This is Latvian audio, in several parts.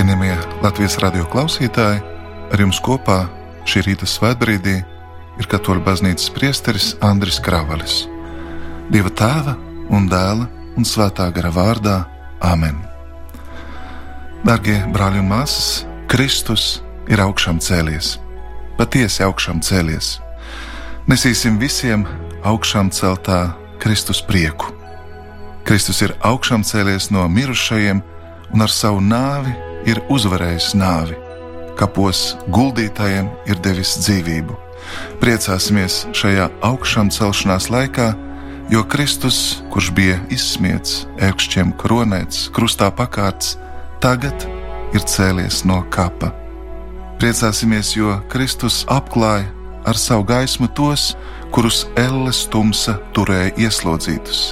Cienījamie Latvijas radio klausītāji, ar jums kopā šī rīta svētbrīdī ir Katoļu baznīcas priesteris Andris Kravalis. Dieva tēva un dēla un svētā gara vārdā Āmen. Darbie brāļi un māsas, Kristus ir augšām cēlies, patiesi augšām cēlies. Nesīsim visiem augšām celtā Kristus prieku. Kristus ir augšām cēlies no mirušajiem un ar savu nāvi ir uzvarējis nāvi. Kapos guldītājiem ir devis dzīvību. Priecāsimies šajā augšām celšanās laikā, jo Kristus, kurš bija izsmiets, ērkšķiem kronēts, krustā pakārts, tagad ir cēlies no kapa. Priecāsimies, jo Kristus apklāja ar savu gaismu tos, kurus elles tumsa turēja ieslodzītus.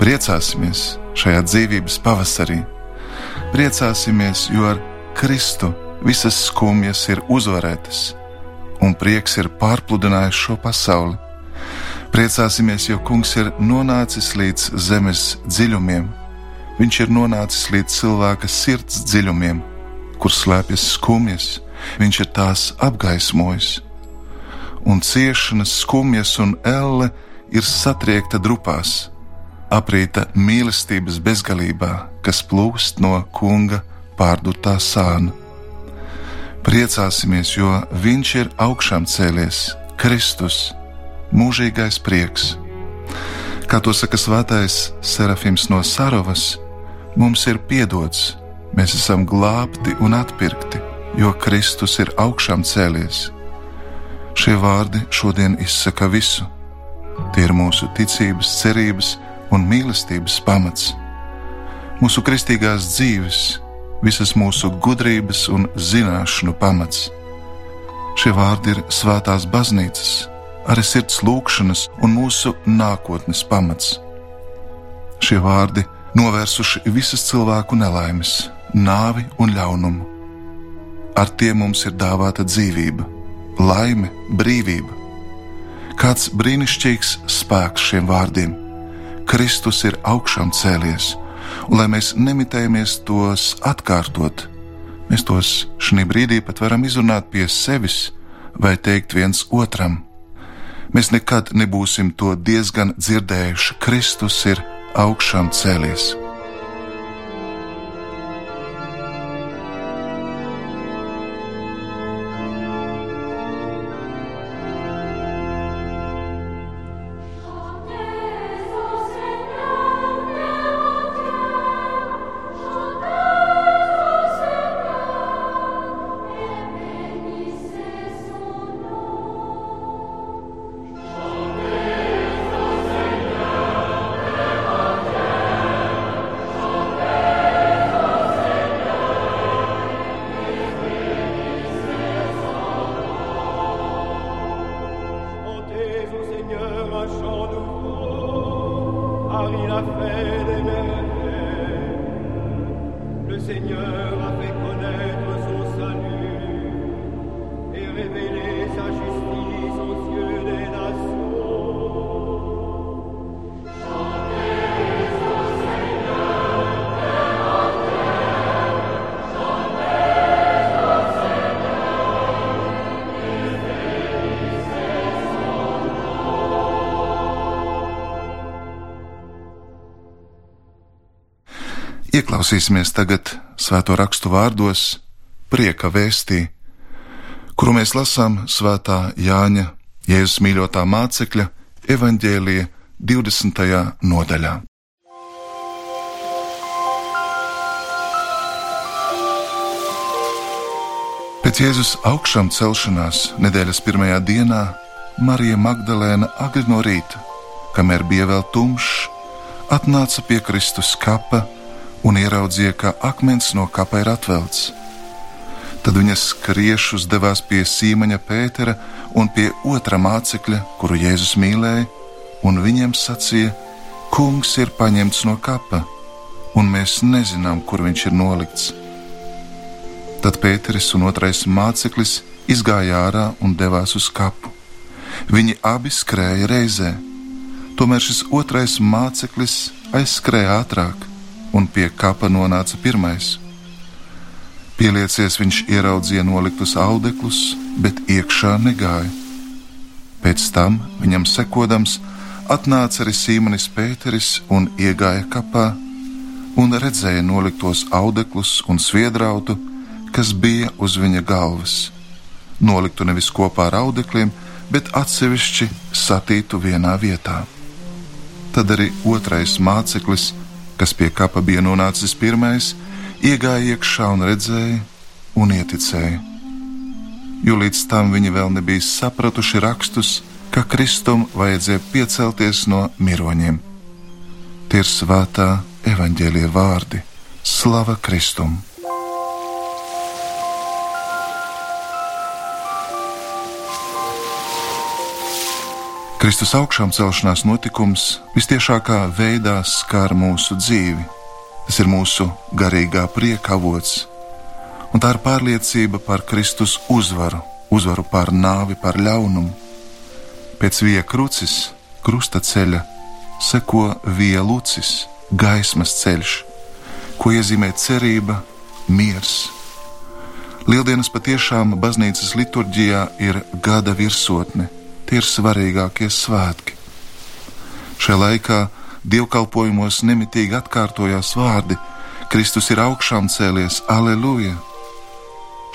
Priecāsimies šajā dzīvības pavasarī, priecāsimies, jo ar Kristu visas skumjas ir uzvarētas, un prieks ir pārpludinājis šo pasauli. Priecāsimies, jo Kungs ir nonācis līdz zemes dziļumiem, Viņš ir nonācis līdz cilvēka sirds dziļumiem, kur slēpjas skumjas, Viņš ir tās apgaismojis, un ciešanas, skumjas un elle ir satriekta drupās, aprīta mīlestības bezgalībā, kas plūst no kunga pārdotā sāna. Priecāsimies, jo viņš ir augšām cēlies, Kristus, mūžīgais prieks. Kā to saka svētais Serafims no Sarovas, mums ir piedots, mēs esam glābti un atpirkti, jo Kristus ir augšām cēlies. Šie vārdi šodien izsaka visu. Tie ir mūsu ticības, cerības un mīlestības pamats. Mūsu kristīgās dzīves, visas mūsu gudrības un zināšanu pamats. Šie vārdi ir svētās baznīcas, arī sirds lūkšanas un mūsu nākotnes pamats. Šie vārdi novērsuši visas cilvēku nelaimes, nāvi un ļaunumu. Ar tiem mums ir dāvāta dzīvība, laime, brīvība. Kāds brīnišķīgs spēks šiem vārdiem! Kristus ir augšām cēlies, un lai mēs nemitējamies tos atkārtot, mēs tos šī brīdī pat varam izrunāt pie sevis vai teikt viens otram. Mēs nekad nebūsim to diezgan dzirdējuši. Kristus ir augšām cēlies. Marchons-nous, car il a fait des merveilles. Le Seigneur a fait connaître son salut et révélé Ieklausīsimies tagad svēto rakstu vārdos, prieka vēstī, kuru mēs lasām svētā Jāņa, Jēzus mīļotā mācekļa, evaņģēlīja 20. nodaļā. Pēc Jēzus augšām celšanās nedēļas pirmajā dienā Marija Magdalēna agri no rīta, kamēr bija vēl tumšs, atnāca pie Kristus kapa un ieraudzīja, ka akmens no kapa ir atvelts. Tad viņa skriešus devās pie Sīmaņa Pētera un pie otra mācekļa, kuru Jēzus mīlēja, un viņiem sacīja: Kungs ir paņemts no kapa, un mēs nezinām, kur viņš ir nolikts. Tad Pēteris un otrais māceklis izgāja ārā un devās uz kapu. Viņi abi skrēja reizē, tomēr šis otrais māceklis aizskrēja ātrāk un pie kapa nonāca pirmais. Pieliecies viņš ieraudzīja noliktus audeklus, bet iekšā negāja. Pēc tam viņam sekodams, atnāca arī Sīmanis Pēteris un iegāja kapā un redzēja noliktos audeklus un sviedrautu, kas bija uz viņa galvas. Noliktu nevis kopā ar audekliem, bet atsevišķi satītu vienā vietā. Tad arī otrais māceklis, kas pie kapa bija nonācis pirmais, iegāja iekšā un redzēja un ieticēja. Jo līdz tam viņi vēl nebija sapratuši rakstus, ka Kristum vajadzēja piecelties no miroņiem. Tie ir svētā evaņģēlie vārdi - Slava Kristum! Kristus augšām celšanās notikums visciešākā veidā skar mūsu dzīvi Tas ir mūsu garīgā prieka avots, un tā ir pārliecība par Kristus uzvaru, uzvaru pār nāvi, pār ļaunumu. Pēc vija krucis, krusta ceļa, seko vija lucis, gaismas ceļš, ko iezīmē cerība, miers. Lieldienas patiešām baznīcas liturģijā ir gada virsotne, tie ir svarīgākie svētki. Šajā laikā dievkalpojumos nemitīgi atkārtojās vārdi: Kristus ir augšām cēlies, aleluja!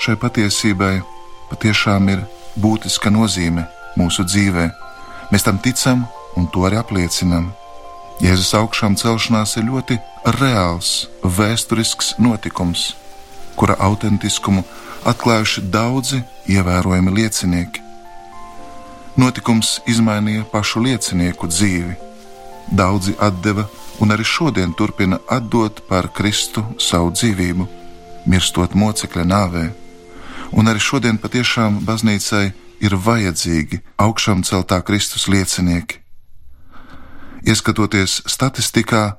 Šai patiesībai patiešām ir būtiska nozīme mūsu dzīvē. Mēs tam ticam un to arī apliecinam. Jēzus augšām celšanās ir ļoti reāls, vēsturisks notikums, kura autentiskumu atklājuši daudzi ievērojami liecinieki. Notikums izmainīja pašu liecinieku dzīvi Daudzi deva un arī šodien turpina atdot par Kristu savu dzīvību, mirstot mocekļa nāvē. Un arī šodien patiešām baznīcai ir vajadzīgi augšām celtā Kristus liecinieki. Ieskatoties statistikā,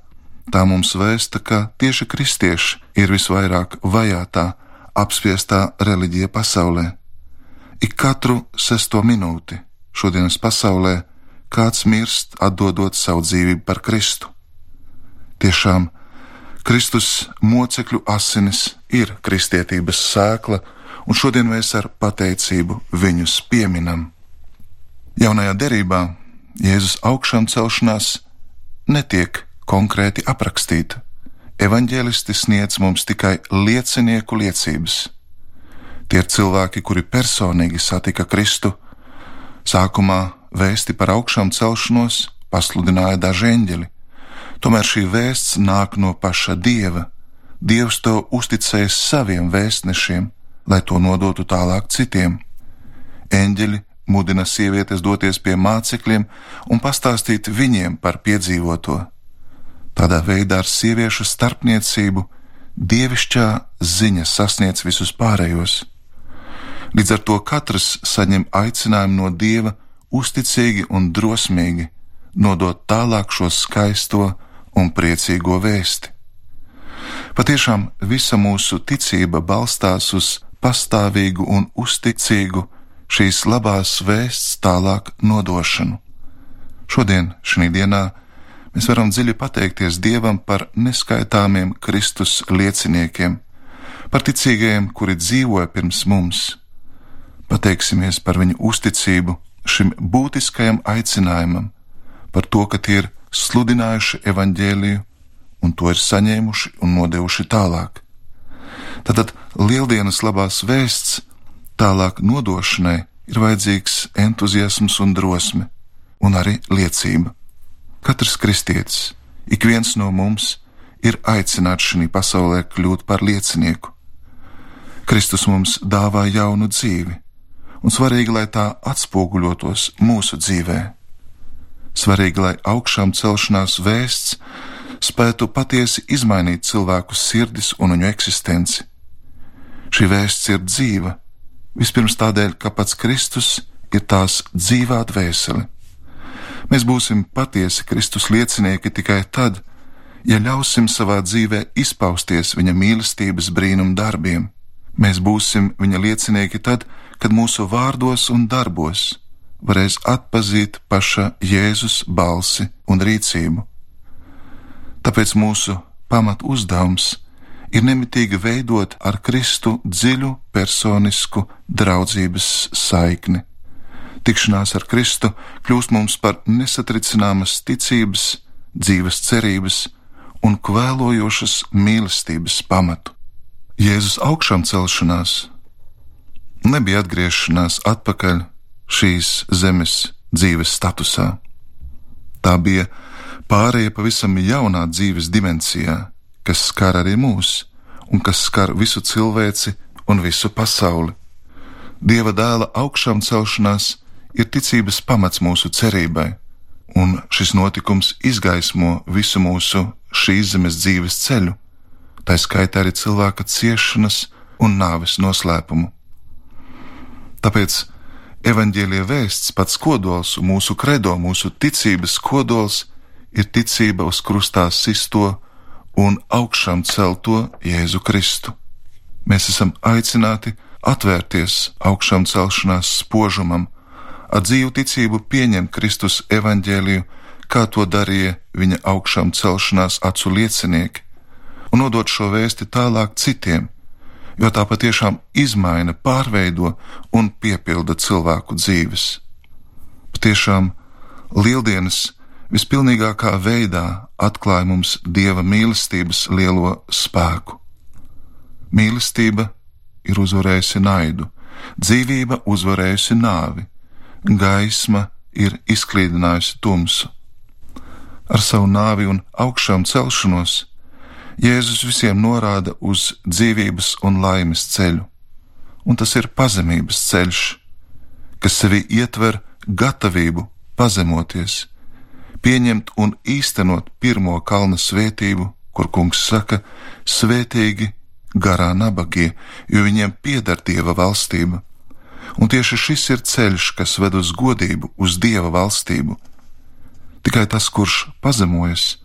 tā mums vēsta, ka tieši kristieši ir visvairāk vajātā, apspiestā reliģija pasaulē. Ik katru sesto minūti šodienas pasaulē kāds mirst, atdodot savu dzīvību par Kristu. Tiešām Kristus mocekļu asinis ir kristietības sēkla, un šodien mēs ar pateicību viņus pieminam. Jaunajā derībā Jēzus augšām celšanās netiek konkrēti aprakstīta. Evanģēlisti sniedz mums tikai liecinieku liecības. Tie ir cilvēki, kuri personīgi satika Kristu, sākumā vēsti par augšām celšanos pasludināja daži eņģeļi. Tomēr šī vēsts nāk no paša dieva. Dievs to uzticējis saviem vēstnešiem, lai to nodotu tālāk citiem. Eņģeļi mudina sievietes doties pie mācekļiem un pastāstīt viņiem par piedzīvoto. Tādā veidā ar sieviešu starpniecību dievišķā ziņa sasniedz visus pārējos. Līdz ar to katrs saņem aicinājumu no dieva uzticīgi un drosmīgi nodot tālāk šo skaisto un priecīgo vēsti. Patiešām visa mūsu ticība balstās uz pastāvīgu un uzticīgu šīs labās vēsts tālāk nodošanu. Šodien, šī dienā, mēs varam dziļi pateikties Dievam par neskaitāmiem Kristus lieciniekiem, par ticīgajiem, kuri dzīvoja pirms mums. Pateiksimies par viņu uzticību šim būtiskajam aicinājumam par to, ka tie ir sludinājuši evaņģēliju un to ir saņēmuši un nodevuši tālāk. Tātad lieldienas labās vēsts tālāk nodošanai ir vajadzīgs entuziasms un drosme, un arī liecība. Katrs kristietis, ik viens no mums, ir aicināts šajā pasaulē kļūt par liecinieku. Kristus mums dāvā jaunu dzīvi, un svarīgi, lai tā atspoguļotos mūsu dzīvē. Svarīgi, lai augšām celšanās vēsts spētu patiesi izmainīt cilvēku sirdis un viņu eksistenci. Šī vēsts ir dzīva, vispirms tādēļ, ka pats Kristus ir tās dzīvā dvēsele. Mēs būsim patiesi Kristus liecinieki tikai tad, ja ļausim savā dzīvē izpausties viņa mīlestības brīnum darbiem. Mēs būsim viņa liecinieki tad, kad mūsu vārdos un darbos varēs atpazīt paša Jēzus balsi un rīcību. Tāpēc mūsu pamat uzdevums ir nemitīgi veidot ar Kristu dziļu personisku draudzības saikni. Tikšanās ar Kristu kļūst mums par nesatricināmas ticības, dzīves cerības un kvēlojošas mīlestības pamatu. Jēzus augšām celšanās nebija atgriešanās atpakaļ šīs zemes dzīves statusā. Tā bija pārēja pavisam jaunā dzīves dimensijā, kas skar arī mūs un kas skar visu cilvēci un visu pasauli. Dieva dēla augšām celšanās ir ticības pamats mūsu cerībai, un šis notikums izgaismo visu mūsu šīs zemes dzīves ceļu, tā skaitā arī cilvēka ciešanas un nāves noslēpumu. Tāpēc evaņģēlie vēsts pats kodols un mūsu kredo, mūsu ticības kodols ir ticība uz krustā sisto un augšām celto Jēzu Kristu. Mēs esam aicināti atvērties augšām celšanās spožumam, ar dzīvu ticību pieņemt Kristus evaņģēliju, kā to darīja viņa augšām celšanās acu liecinieki, un nodot šo vēsti tālāk citiem, jo tā patiešām izmaina, pārveido un piepilda cilvēku dzīves. Patiešām lieldienas vispilnīgākā veidā atklāja mums dieva mīlestības lielo spēku. Mīlestība ir uzvarējusi naidu, dzīvība uzvarējusi nāvi gaisma ir izklīdinājusi tumsu. Ar savu nāvi un augšām celšanos Jēzus visiem norāda uz dzīvības un laimes ceļu, un tas ir pazemības ceļš, kas sevi ietver gatavību pazemoties, pieņemt un īstenot pirmo kalna svētību, kur kungs saka: Svētīgi garā nabagie, jo viņiem pieder dieva valstība un tieši šis ir ceļš, kas ved uz godību, uz dieva valstību. Tikai tas, kurš pazemojas,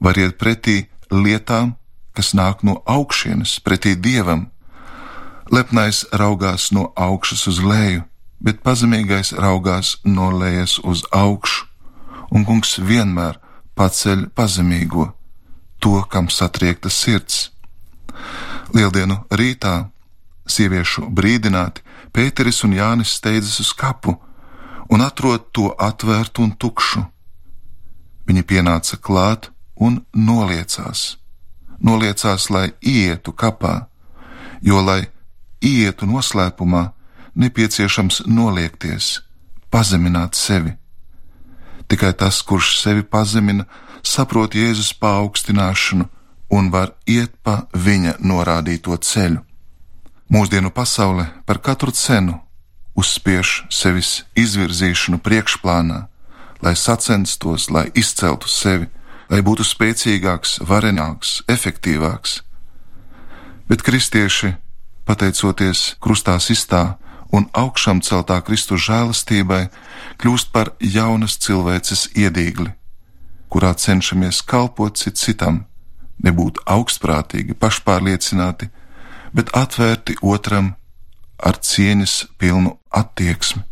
var iet pretī lietām, kas nāk no augšienes, pretī dievam. Lepnais raugās no augšas uz leju, bet pazemīgais raugās no lejas uz augšu, un kungs vienmēr paceļ pazemīgo, to, kam satriekta sirds. Lieldienu rītā sieviešu brīdināti Pēteris un Jānis steidzas uz kapu un atrod to atvērtu un tukšu. Viņi pienāca klāt un noliecās. Noliecās, lai ietu kapā, jo, lai ietu noslēpumā, nepieciešams noliekties, pazemināt sevi. Tikai tas, kurš sevi pazemina, saprot Jēzus paaugstināšanu un var iet pa viņa norādīto ceļu. Mūsdienu pasaule par katru cenu uzspiež sevis izvirzīšanu priekšplānā, lai sacenstos, lai izceltu sevi, lai būtu spēcīgāks, varenāks, efektīvāks. Bet kristieši, pateicoties krustā sistā un augšām celtā Kristu žēlastībai, kļūst par jaunas cilvēces iedīgli, kurā cenšamies kalpot cit citam, nebūt augstprātīgi, pašpārliecināti, bet atvērti otram ar cieņas pilnu attieksmi.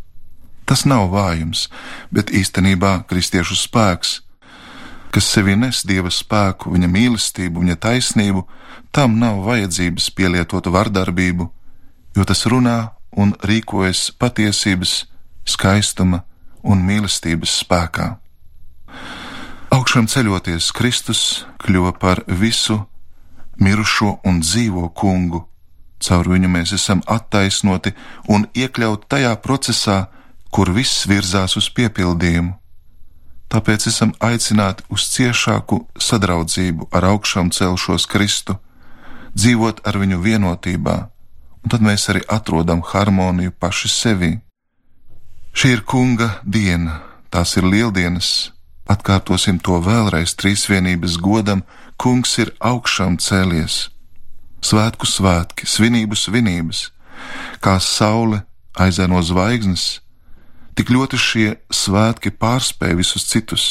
Tas nav vājums, bet īstenībā kristiešu spēks, kas sevi nes dieva spēku, viņa mīlestību, viņa taisnību, tam nav vajadzības pielietot vardarbību, jo tas runā un rīkojas patiesības, skaistuma un mīlestības spēkā. Augšām ceļoties, Kristus kļuva par visu mirušo un dzīvo kungu, Caur viņu mēs esam attaisnoti un iekļauti tajā procesā, kur viss virzās uz piepildījumu. Tāpēc esam aicināti uz ciešāku sadraudzību ar augšām celšos Kristu, dzīvot ar viņu vienotībā, un tad mēs arī atrodam harmoniju paši sevī. Šī ir kunga diena, tās ir lieldienas, atkārtosim to vēlreiz trīsvienības godam, kungs ir augšām cēlies. Svētku svētki, svinību svinības, kā saule aizēno zvaigznes, tik ļoti šie svētki pārspēj visus citus.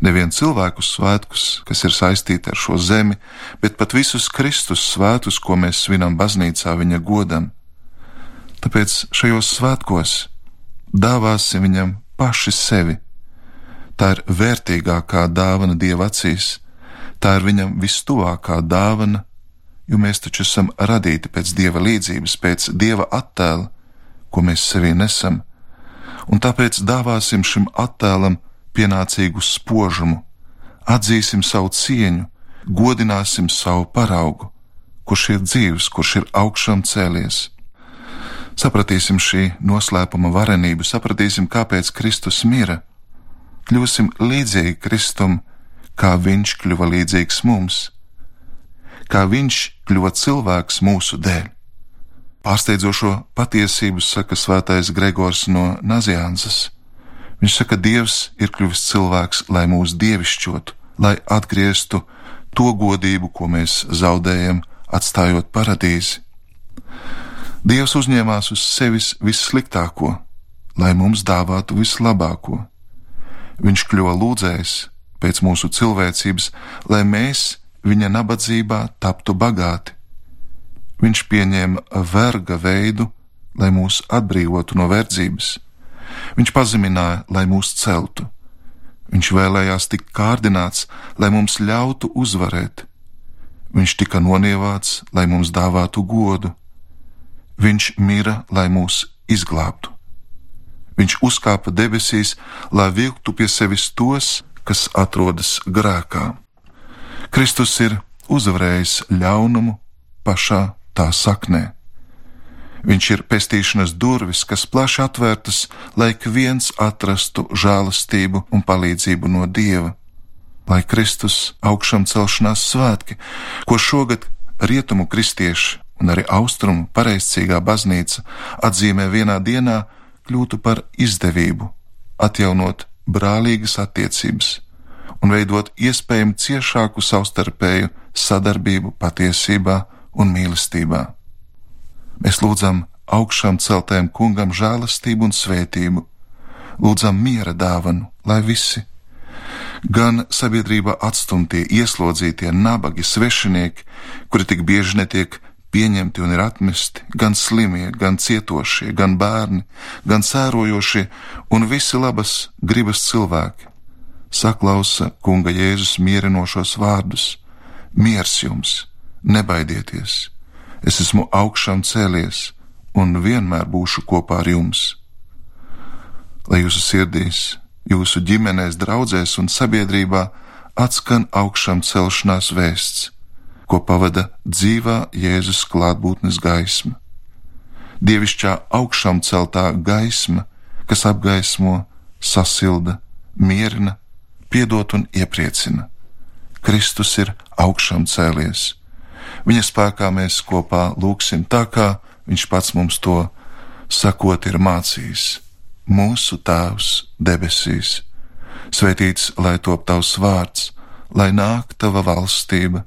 Nevienu cilvēku svētkus, kas ir saistīti ar šo zemi, bet pat visus Kristus svētus, ko mēs svinam baznīcā viņa godam. Tāpēc šajos svētkos dāvāsim viņam paši sevi. Tā ir vērtīgākā dāvana Dieva acīs, tā ir viņam vistuvākā dāvana, jo mēs taču esam radīti pēc dieva līdzības, pēc dieva attēla, ko mēs sevī nesam, un tāpēc dāvāsim šim attēlam pienācīgu spožumu, atzīsim savu cieņu, godināsim savu paraugu, kurš ir dzīves, kurš ir augšām cēlies. Sapratīsim šī noslēpuma varenību, sapratīsim, kāpēc Kristus mira, kļūsim līdzīgi Kristum, kā Viņš kļuva līdzīgs mums, kā Viņš kļuva cilvēks mūsu dēļ. Pārsteidzošo patiesību saka svētais Gregors no Nazianzas. Viņš saka, ka Dievs ir kļuvis cilvēks, lai mūs dievišķotu, lai atgrieztu to godību, ko mēs zaudējam, atstājot paradīzi. Dievs uzņēmās uz sevis vissliktāko, lai mums dāvātu vislabāko. Viņš kļuva lūdzējs pēc mūsu cilvēcības, lai mēs viņa nabadzībā taptu bagāti. Viņš pieņēma verga veidu, lai mūs atbrīvotu no verdzības. Viņš pazemināja, lai mūs celtu. Viņš vēlējās tikt kārdināts, lai mums ļautu uzvarēt. Viņš tika nonievāts, lai mums dāvātu godu. Viņš mira, lai mūs izglābtu. Viņš uzkāpa debesīs, lai vilktu pie sevis tos, kas atrodas grēkā. Kristus ir uzvarējis ļaunumu pašā tā saknē. Viņš ir pestīšanas durvis, kas plaši atvērtas, lai ik viens atrastu žēlastību un palīdzību no Dieva. Lai Kristus augšām celšanās svētki, ko šogad rietumu kristieši un arī austrumu pareizcīgā baznīca atzīmē vienā dienā, kļūtu par izdevību, atjaunot brālīgas attiecības un veidot iespējami ciešāku savstarpēju sadarbību patiesībā un mīlestībā. Mēs lūdzam augšām celtēm kungam žēlastību un svētību, lūdzam miera dāvanu, lai visi, gan sabiedrībā atstumtie, ieslodzītie, nabagi, svešinieki, kuri tik bieži netiek pieņemti un ir atmesti, gan slimie, gan cietošie, gan bērni, gan sērojošie un visi labas gribas cilvēki, saklausa kunga Jēzus mierinošos vārdus: Miers jums, nebaidieties! es esmu augšām cēlies un vienmēr būšu kopā ar jums. Lai jūsu sirdīs, jūsu ģimenēs, draudzēs un sabiedrībā atskan augšām celšanās vēsts, ko pavada dzīvā Jēzus klātbūtnes gaisma. Dievišķā augšām celtā gaisma, kas apgaismo, sasilda, mierina, piedot un iepriecina. Kristus ir augšām cēlies Viņa spēkā mēs kopā lūksim tā, kā Viņš pats mums to sakot ir mācījis. Mūsu Tēvs debesīs, svētīts lai top tavs vārds, lai nāk tava valstība,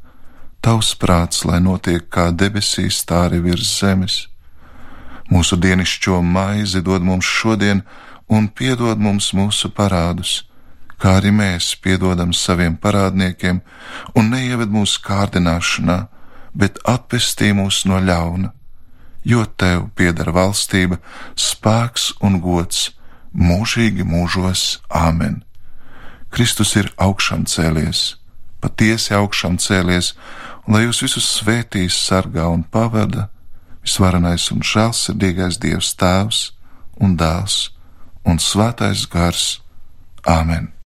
tavs prāts, lai notiek kā debesīs, tā arī virs zemes. Mūsu dienascho maizi dod mums šodien, un piedod mums mūsu parādus, kā arī mēs piedodam saviem parādniekiem, un neieved mūsu kārdināšanā bet atpestī mūs no ļauna, jo tev pieder valstība, spēks un gods mūžīgi mūžos Āmen. Kristus ir augšām cēlies, patiesi augšām cēlies, un lai jūs visus svētīs, sargā un pavada visvarenais un žēlsirdīgais Dievs Tēvs un Dēls un Svētais Gars. Āmen!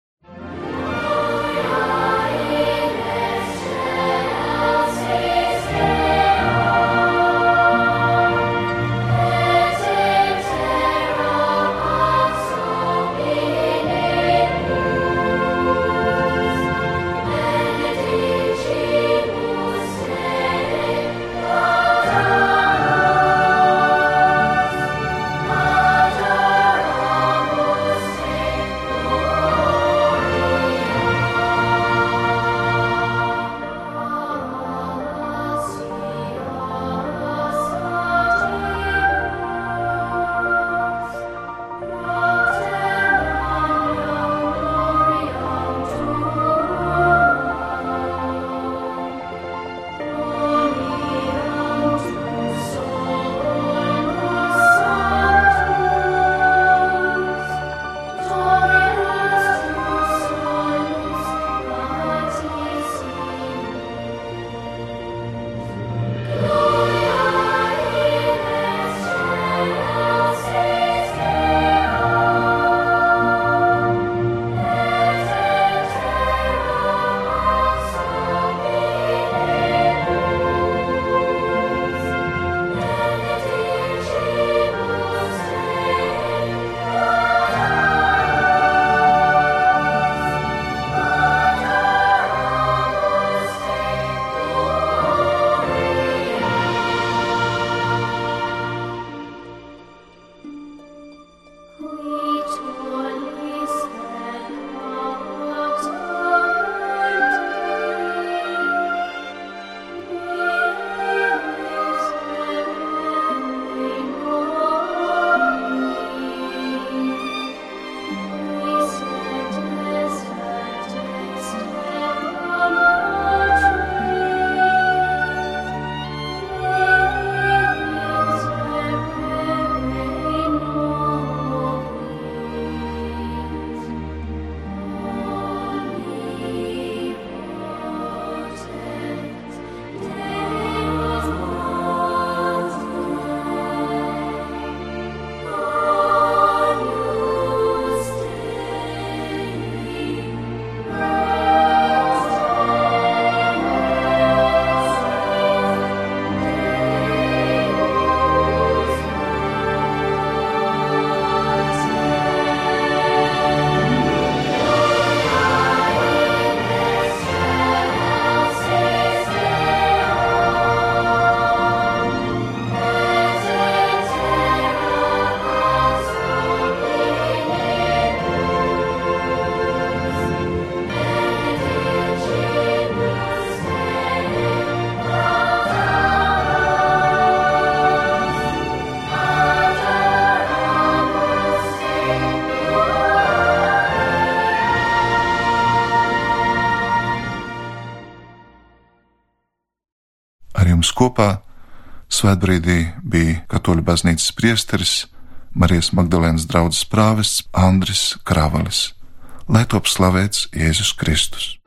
Kopā svētbrīdī bija Katoļu baznīcas priesteris Marijas Magdalēnas draugs prāvests Andris Kravalis. Lai top slavēts Jēzus Kristus!